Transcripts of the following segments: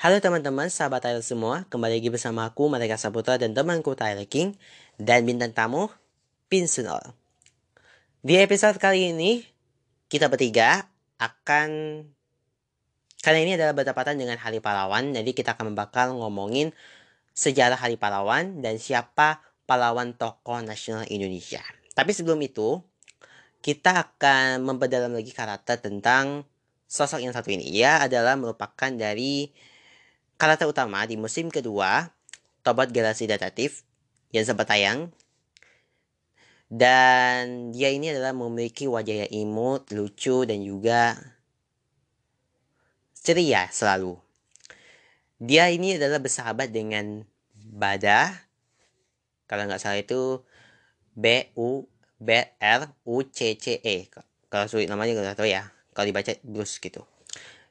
Halo teman-teman, sahabat Tyler semua. Kembali lagi bersama aku, Mereka Saputra dan temanku Tyler King Dan bintang tamu, Pin Sunol Di episode kali ini, kita bertiga akan Karena ini adalah bertepatan dengan Hari Pahlawan. Jadi kita akan bakal ngomongin sejarah Hari Pahlawan Dan siapa pahlawan tokoh nasional Indonesia. Tapi sebelum itu, kita akan memperdalam lagi karakter tentang sosok yang satu ini. Ia adalah merupakan dari karakter utama di musim kedua Tobat Galaxy Detektif yang sempat tayang. Dan dia ini adalah memiliki wajah yang imut, lucu, dan juga ceria selalu. Dia ini adalah bersahabat dengan Bada. Kalau nggak salah itu B U B R U C C E kalau sulit namanya nggak tahu ya kalau dibaca Bruce gitu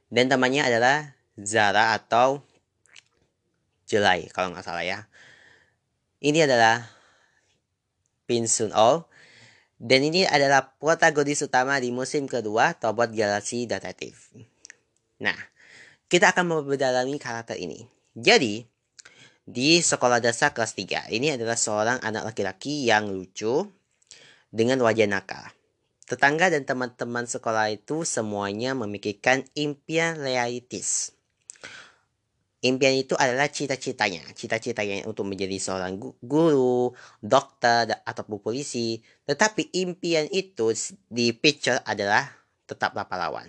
dan temannya adalah Zara atau Jelai kalau nggak salah ya ini adalah Pin Sun Oh dan ini adalah protagonis utama di musim kedua Tobot Galaxy Detective nah kita akan memperdalami karakter ini jadi di sekolah dasar kelas 3 ini adalah seorang anak laki-laki yang lucu dengan wajah nakal. Tetangga dan teman-teman sekolah itu semuanya memikirkan impian realitis. Impian itu adalah cita-citanya. Cita-citanya untuk menjadi seorang guru, dokter, ataupun polisi. Tetapi impian itu di picture adalah tetaplah pahlawan.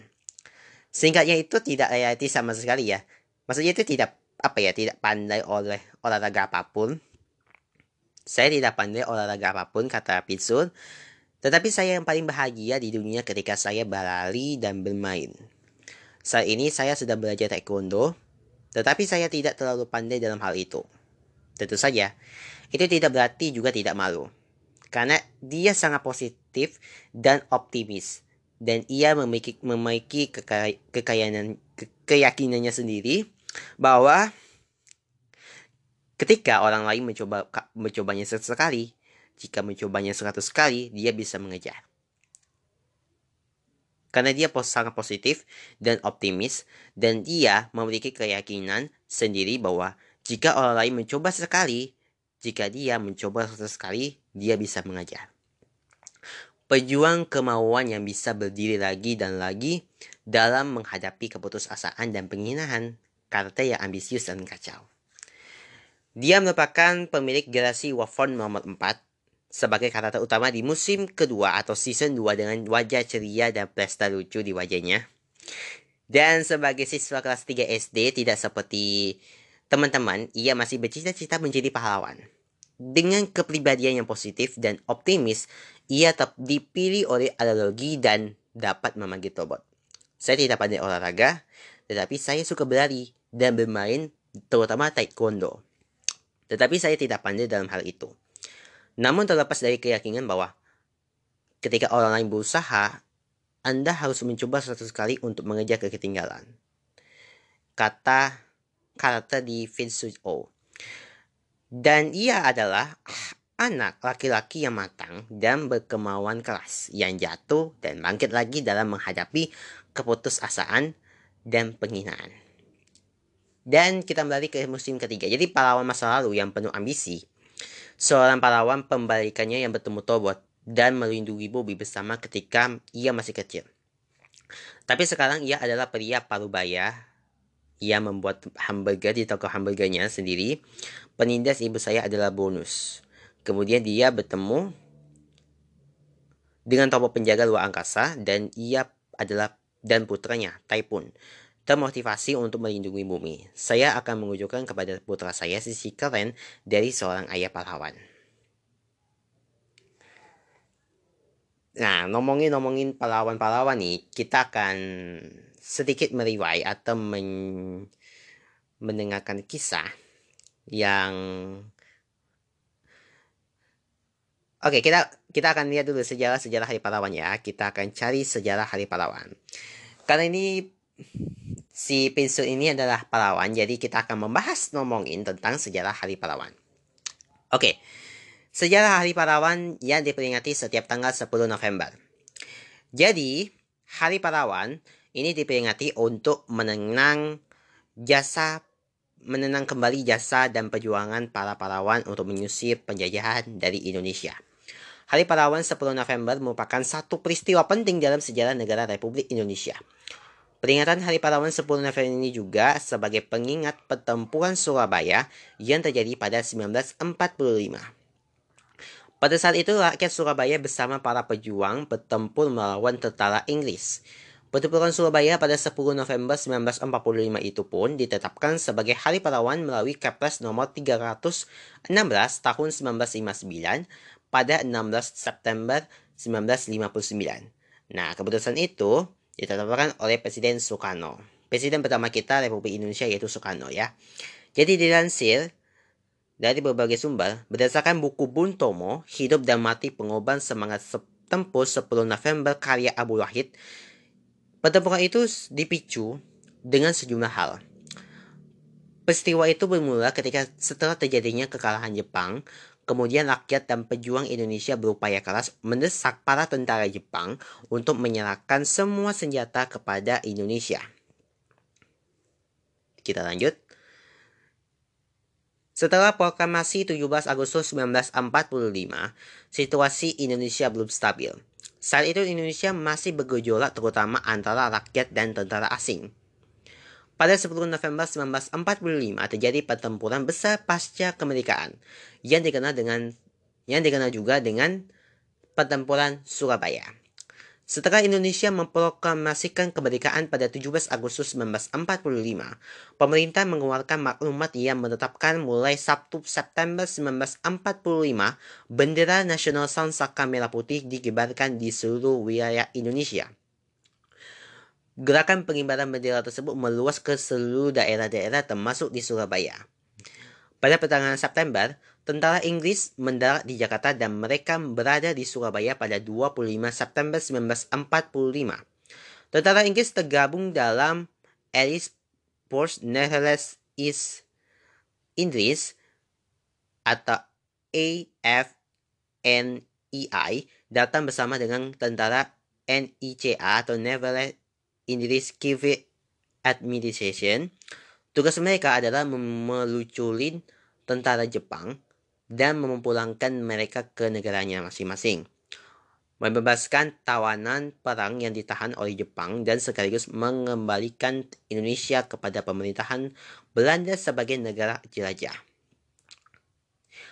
Singkatnya itu tidak realistis sama sekali ya. Maksudnya itu tidak apa ya, tidak pandai oleh olahraga apa pun. Saya tidak pandai olahraga apa pun, kata Pitsun. Tetapi saya yang paling bahagia di dunia ketika saya berlari dan bermain. Saat ini saya sudah belajar taekwondo, tetapi saya tidak terlalu pandai dalam hal itu. Tentu saja, itu tidak berarti juga tidak malu. Karena dia sangat positif dan optimis. Dan ia memiliki, memiliki kekayaan, ke, keyakinannya sendiri bahwa ketika orang lain mencoba mencobanya sesekali, jika mencobanya 100 kali, dia bisa mengejar. Karena dia sangat positif dan optimis, dan dia memiliki keyakinan sendiri bahwa jika orang lain mencoba sekali, jika dia mencoba 100 kali, dia bisa mengejar. Pejuang kemauan yang bisa berdiri lagi dan lagi dalam menghadapi keputusasaan dan penghinaan, karakter yang ambisius dan kacau. Dia merupakan pemilik generasi Wafon nomor 4 sebagai karakter utama di musim kedua atau season 2 dengan wajah ceria dan pesta lucu di wajahnya. Dan sebagai siswa kelas 3 SD tidak seperti teman-teman, ia masih bercita-cita menjadi pahlawan. Dengan kepribadian yang positif dan optimis, ia tetap dipilih oleh analogi dan dapat memanggil robot. Saya tidak pandai olahraga, tetapi saya suka berlari dan bermain terutama taekwondo. Tetapi saya tidak pandai dalam hal itu. Namun terlepas dari keyakinan bahwa ketika orang lain berusaha, Anda harus mencoba satu kali untuk mengejar ketinggalan. Kata karakter di Vince O. Dan ia adalah anak laki-laki yang matang dan berkemauan keras yang jatuh dan bangkit lagi dalam menghadapi keputusasaan dan penghinaan. Dan kita kembali ke musim ketiga. Jadi pahlawan masa lalu yang penuh ambisi. Seorang pahlawan pembalikannya yang bertemu Tobot dan melindungi Bobby bersama ketika ia masih kecil. Tapi sekarang ia adalah pria parubaya. Ia membuat hamburger di toko hamburgernya sendiri. Penindas ibu saya adalah bonus. Kemudian dia bertemu dengan tokoh penjaga luar angkasa dan ia adalah dan putranya Taipun termotivasi untuk melindungi bumi. Saya akan menunjukkan kepada putra saya sisi keren dari seorang ayah pahlawan. Nah, ngomongin-ngomongin pahlawan-pahlawan nih, kita akan sedikit meriwai atau men mendengarkan kisah yang Oke, kita kita akan lihat dulu sejarah-sejarah Hari Pahlawan ya. Kita akan cari sejarah Hari Pahlawan. Karena ini si pensil ini adalah pahlawan, jadi kita akan membahas ngomongin tentang sejarah Hari Pahlawan. Oke, sejarah Hari Pahlawan yang diperingati setiap tanggal 10 November. Jadi, Hari Pahlawan ini diperingati untuk menenang jasa menenang kembali jasa dan perjuangan para pahlawan untuk menyusir penjajahan dari Indonesia. Hari Pahlawan 10 November merupakan satu peristiwa penting dalam sejarah negara Republik Indonesia. Peringatan Hari Pahlawan 10 November ini juga sebagai pengingat pertempuran Surabaya yang terjadi pada 1945. Pada saat itu, rakyat Surabaya bersama para pejuang bertempur melawan tentara Inggris. Pertempuran Surabaya pada 10 November 1945 itu pun ditetapkan sebagai Hari Pahlawan melalui Kepres nomor 316 tahun 1959 pada 16 September 1959. Nah, keputusan itu ditetapkan oleh Presiden Soekarno. Presiden pertama kita Republik Indonesia yaitu Soekarno ya. Jadi dilansir dari berbagai sumber, berdasarkan buku Bung Tomo, Hidup dan Mati Pengoban Semangat Tempur 10 November karya Abu Wahid, pertempuran itu dipicu dengan sejumlah hal. Peristiwa itu bermula ketika setelah terjadinya kekalahan Jepang, Kemudian rakyat dan pejuang Indonesia berupaya keras mendesak para tentara Jepang untuk menyerahkan semua senjata kepada Indonesia. Kita lanjut. Setelah proklamasi 17 Agustus 1945, situasi Indonesia belum stabil. Saat itu Indonesia masih bergejolak terutama antara rakyat dan tentara asing. Pada 10 November 1945 terjadi pertempuran besar pasca kemerdekaan yang dikenal dengan yang dikenal juga dengan pertempuran Surabaya. Setelah Indonesia memproklamasikan kemerdekaan pada 17 Agustus 1945, pemerintah mengeluarkan maklumat yang menetapkan mulai Sabtu September 1945 bendera nasional Sang Saka Merah Putih dikibarkan di seluruh wilayah Indonesia. Gerakan pengibaran bendera tersebut meluas ke seluruh daerah-daerah termasuk di Surabaya. Pada pertengahan September, tentara Inggris mendarat di Jakarta dan mereka berada di Surabaya pada 25 September 1945. Tentara Inggris tergabung dalam Alice Force Netherlands East Inggris atau AFNEI datang bersama dengan tentara NICA atau Netherlands Inggris Civil Administration, tugas mereka adalah meluculin tentara Jepang dan memulangkan mereka ke negaranya masing-masing. Membebaskan tawanan perang yang ditahan oleh Jepang dan sekaligus mengembalikan Indonesia kepada pemerintahan Belanda sebagai negara jelajah.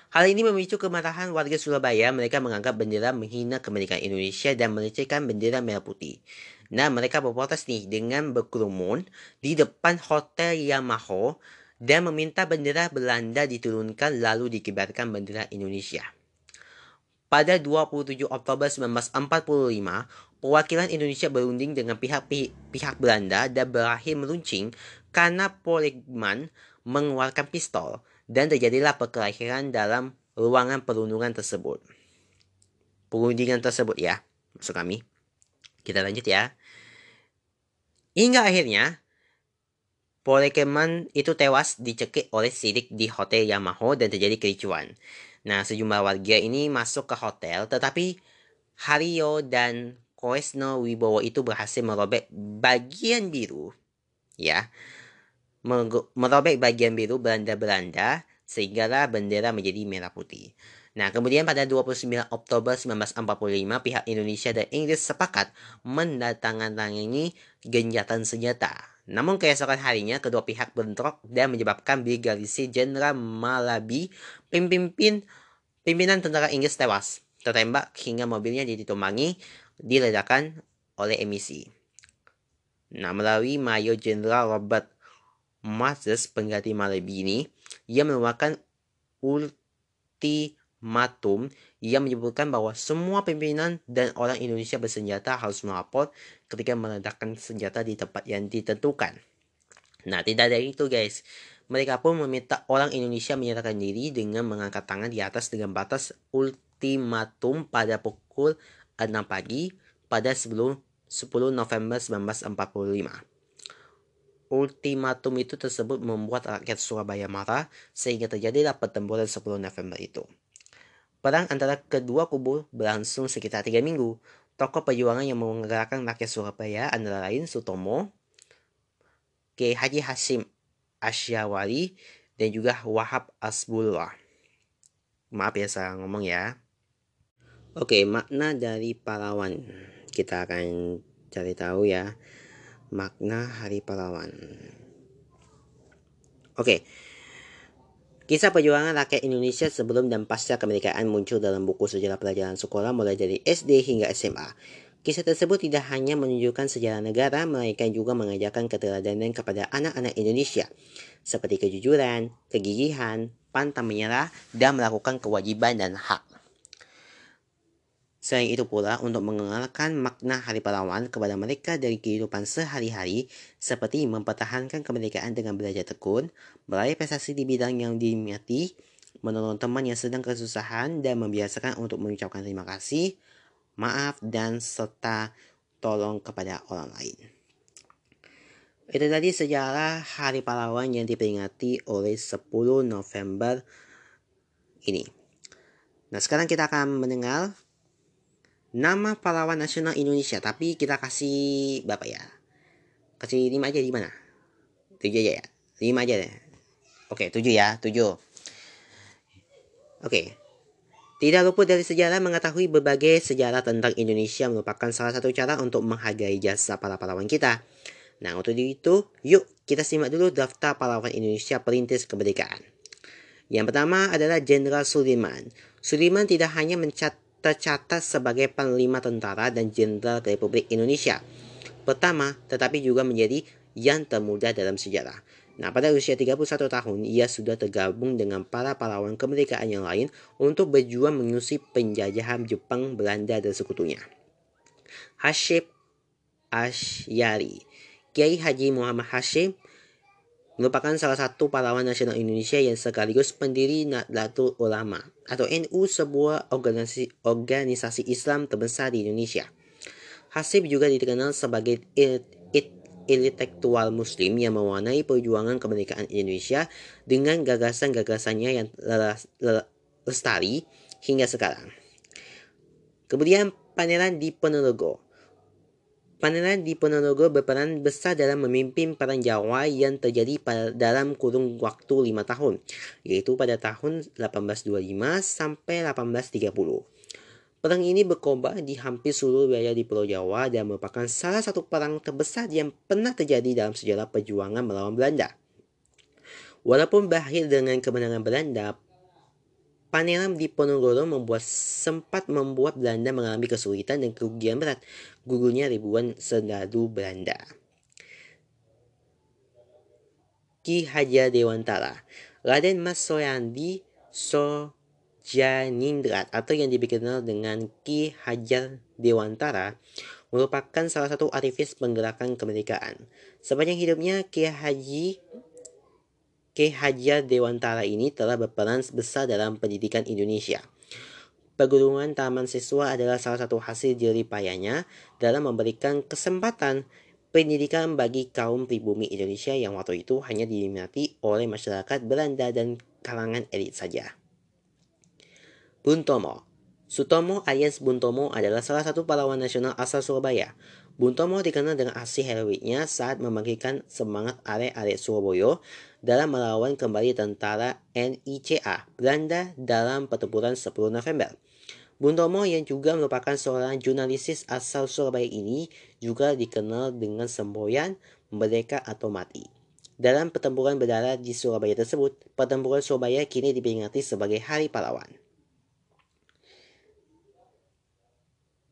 Hal ini memicu kemarahan warga Surabaya. Mereka menganggap bendera menghina kemerdekaan Indonesia dan melecehkan bendera merah putih. Nah, mereka berprotes nih dengan berkerumun di depan Hotel Yamaha dan meminta bendera Belanda diturunkan lalu dikibarkan bendera Indonesia. Pada 27 Oktober 1945, perwakilan Indonesia berunding dengan pihak-pihak Belanda dan berakhir meruncing karena Poligman mengeluarkan pistol dan terjadilah perkelahian dalam ruangan perundungan tersebut. Perundingan tersebut ya, maksud kami. Kita lanjut ya. Hingga akhirnya, Polekeman itu tewas dicekik oleh sidik di Hotel Yamaha dan terjadi kericuan. Nah, sejumlah warga ini masuk ke hotel, tetapi Hario dan Koesno Wibowo itu berhasil merobek bagian biru, ya, merobek bagian biru Belanda-Belanda sehingga bendera menjadi merah putih. Nah, kemudian pada 29 Oktober 1945, pihak Indonesia dan Inggris sepakat mendatangani genjatan senjata. Namun keesokan harinya, kedua pihak bentrok dan menyebabkan Brigadir Jenderal Malabi, pemimpin pimpinan tentara Inggris tewas, tertembak hingga mobilnya ditumpangi diledakan oleh emisi. Nah, melalui Mayor Jenderal Robert Moses pengganti Malabi ini, ia merupakan ulti Matum yang menyebutkan bahwa semua pimpinan dan orang Indonesia bersenjata harus melapor ketika meledakkan senjata di tempat yang ditentukan. Nah, tidak dari itu guys. Mereka pun meminta orang Indonesia menyerahkan diri dengan mengangkat tangan di atas dengan batas ultimatum pada pukul 6 pagi pada sebelum 10 November 1945. Ultimatum itu tersebut membuat rakyat Surabaya marah sehingga terjadilah pertempuran 10 November itu. Perang antara kedua kubu berlangsung sekitar tiga minggu. Tokoh perjuangan yang menggerakkan rakyat Surabaya antara lain Sutomo, K. Haji Hasim Asyawari, dan juga Wahab Asbullah. Maaf ya saya ngomong ya. Oke, makna dari pahlawan. Kita akan cari tahu ya. Makna Hari Pahlawan. Oke. Kisah perjuangan rakyat Indonesia sebelum dan pasca kemerdekaan muncul dalam buku sejarah pelajaran sekolah mulai dari SD hingga SMA. Kisah tersebut tidak hanya menunjukkan sejarah negara, melainkan juga mengajarkan keteladanan kepada anak-anak Indonesia, seperti kejujuran, kegigihan, pantang menyerah, dan melakukan kewajiban dan hak. Selain itu pula untuk mengenalkan makna Hari Pahlawan kepada mereka dari kehidupan sehari-hari seperti mempertahankan kemerdekaan dengan belajar tekun, meraih prestasi di bidang yang diminati, menolong teman yang sedang kesusahan dan membiasakan untuk mengucapkan terima kasih, maaf, dan serta tolong kepada orang lain. Itu tadi sejarah Hari Pahlawan yang diperingati oleh 10 November ini. Nah, sekarang kita akan mendengar nama pahlawan nasional Indonesia, tapi kita kasih berapa ya? Kasih 5 aja di mana? 7 aja ya. 5 aja deh. Oke, 7 ya, 7. Oke. Tidak luput dari sejarah mengetahui berbagai sejarah tentang Indonesia merupakan salah satu cara untuk menghargai jasa para pahlawan kita. Nah, untuk itu, yuk kita simak dulu daftar pahlawan Indonesia perintis kemerdekaan. Yang pertama adalah Jenderal Sudirman. Sudirman tidak hanya mencat tercatat sebagai panglima tentara dan jenderal Republik Indonesia. Pertama, tetapi juga menjadi yang termuda dalam sejarah. Nah, pada usia 31 tahun, ia sudah tergabung dengan para pahlawan kemerdekaan yang lain untuk berjuang mengusir penjajahan Jepang, Belanda, dan sekutunya. Hashim Asyari Kiai Haji Muhammad Hashim merupakan salah satu pahlawan nasional Indonesia yang sekaligus pendiri Nahdlatul Ulama atau NU sebuah organisasi, organisasi Islam terbesar di Indonesia. Hasib juga dikenal sebagai intelektual muslim yang mewarnai perjuangan kemerdekaan Indonesia dengan gagasan-gagasannya yang lestari hingga sekarang. Kemudian Pangeran Diponegoro. Pangeran Diponegoro berperan besar dalam memimpin Perang Jawa yang terjadi pada dalam kurung waktu lima tahun, yaitu pada tahun 1825 sampai 1830. Perang ini berkobar di hampir seluruh wilayah di Pulau Jawa dan merupakan salah satu perang terbesar yang pernah terjadi dalam sejarah perjuangan melawan Belanda. Walaupun berakhir dengan kemenangan Belanda, Pangeran Diponegoro membuat sempat membuat Belanda mengalami kesulitan dan kerugian berat, gugurnya ribuan serdadu Belanda. Ki Hajar Dewantara Raden Mas Soyandi So Janindrat atau yang dikenal dengan Ki Hajar Dewantara merupakan salah satu aktivis penggerakan kemerdekaan. Sepanjang hidupnya Ki Haji Hajar Dewantara ini telah berperan besar dalam pendidikan Indonesia. Perguruan Taman Siswa adalah salah satu hasil jerih payahnya dalam memberikan kesempatan pendidikan bagi kaum pribumi Indonesia yang waktu itu hanya diminati oleh masyarakat Belanda dan kalangan elit saja. Buntomo Sutomo alias Buntomo adalah salah satu pahlawan nasional asal Surabaya. Buntomo dikenal dengan aksi heroiknya saat membangkitkan semangat arek-arek Surabaya dalam melawan kembali tentara NICA Belanda dalam pertempuran 10 November. Buntomo yang juga merupakan seorang jurnalisis asal Surabaya ini juga dikenal dengan semboyan merdeka atau mati. Dalam pertempuran berdarah di Surabaya tersebut, pertempuran Surabaya kini diperingati sebagai Hari Pahlawan.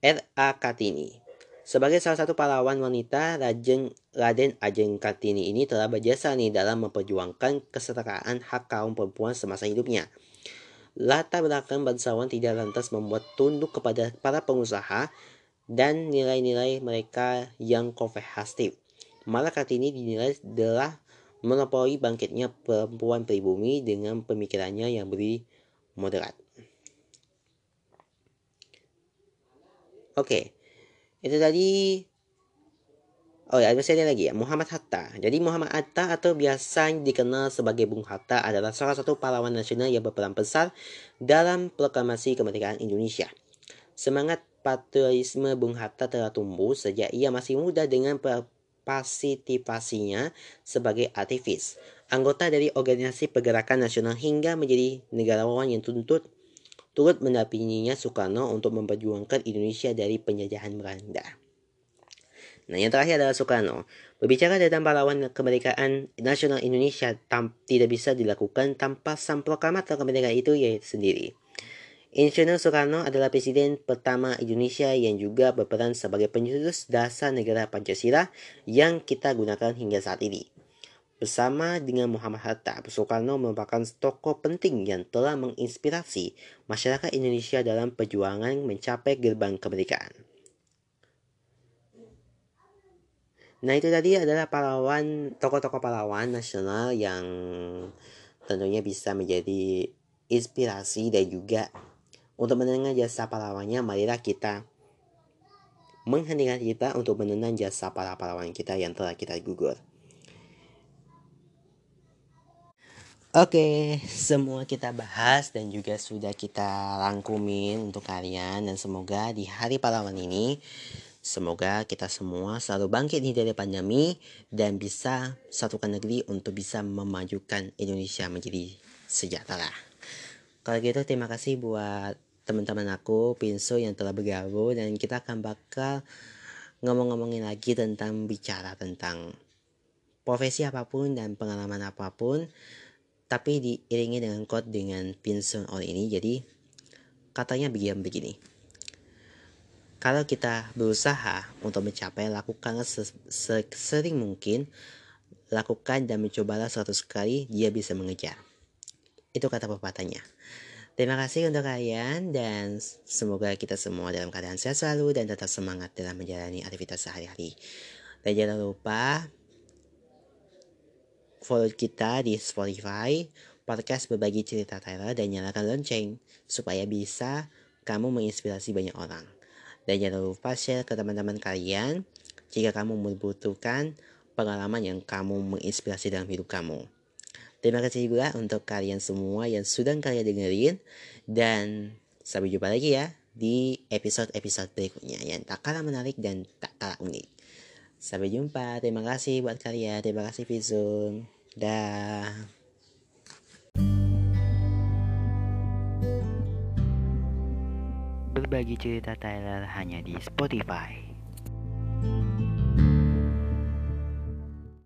R.A. Kartini. Sebagai salah satu pahlawan wanita, Raden, Raden Ajeng Kartini ini telah berjasa nih dalam memperjuangkan kesetaraan hak kaum perempuan semasa hidupnya. Latar belakang bangsawan tidak lantas membuat tunduk kepada para pengusaha dan nilai-nilai mereka yang konservatif. Malah Kartini dinilai adalah monopoli bangkitnya perempuan pribumi dengan pemikirannya yang beri moderat. Oke, itu tadi Oh ya, ada lagi ya, Muhammad Hatta. Jadi Muhammad Hatta atau biasa dikenal sebagai Bung Hatta adalah salah satu pahlawan nasional yang berperan besar dalam proklamasi kemerdekaan Indonesia. Semangat patriotisme Bung Hatta telah tumbuh sejak ia masih muda dengan pasitifasinya sebagai aktivis, anggota dari organisasi pergerakan nasional hingga menjadi negarawan yang tuntut turut mendampinginya Soekarno untuk memperjuangkan Indonesia dari penjajahan Belanda. Nah, yang terakhir adalah Soekarno. Berbicara tentang pahlawan kemerdekaan nasional Indonesia tam, tidak bisa dilakukan tanpa sang proklamator kemerdekaan itu yaitu sendiri. Insinyur Soekarno adalah presiden pertama Indonesia yang juga berperan sebagai pencetus dasar negara Pancasila yang kita gunakan hingga saat ini. Bersama dengan Muhammad Hatta, Soekarno merupakan tokoh penting yang telah menginspirasi masyarakat Indonesia dalam perjuangan mencapai gerbang kemerdekaan. Nah itu tadi adalah pahlawan tokoh-tokoh pahlawan nasional yang tentunya bisa menjadi inspirasi dan juga untuk mendengar jasa pahlawannya marilah kita mengheningkan kita untuk menenang jasa para pahlawan kita yang telah kita gugur. Oke, semua kita bahas dan juga sudah kita rangkumin untuk kalian dan semoga di hari pahlawan ini Semoga kita semua selalu bangkit nih dari pandemi dan bisa satukan negeri untuk bisa memajukan Indonesia menjadi sejahtera. Kalau gitu terima kasih buat teman-teman aku Pinso yang telah bergabung dan kita akan bakal ngomong-ngomongin lagi tentang bicara tentang profesi apa pun dan pengalaman apa pun tapi diiringi dengan quote dengan Pinso all ini jadi katanya begini begini kalau kita berusaha untuk mencapai, lakukanlah sesering mungkin. Lakukan dan mencobalah suatu kali, dia bisa mengejar. Itu kata pepatahnya. Terima kasih untuk kalian dan semoga kita semua dalam keadaan sehat selalu dan tetap semangat dalam menjalani aktivitas sehari-hari. Dan jangan lupa follow kita di Spotify, podcast berbagi cerita Tyler dan nyalakan lonceng supaya bisa kamu menginspirasi banyak orang. Dan jangan lupa share ke teman-teman kalian jika kamu membutuhkan pengalaman yang kamu menginspirasi dalam hidup kamu. Terima kasih juga untuk kalian semua yang sudah kalian dengerin dan sampai jumpa lagi ya di episode-episode berikutnya yang tak kalah menarik dan tak kalah unik. Sampai jumpa. Terima kasih buat kalian. Terima kasih Visum. Dah. Berbagi cerita Tyler hanya di Spotify.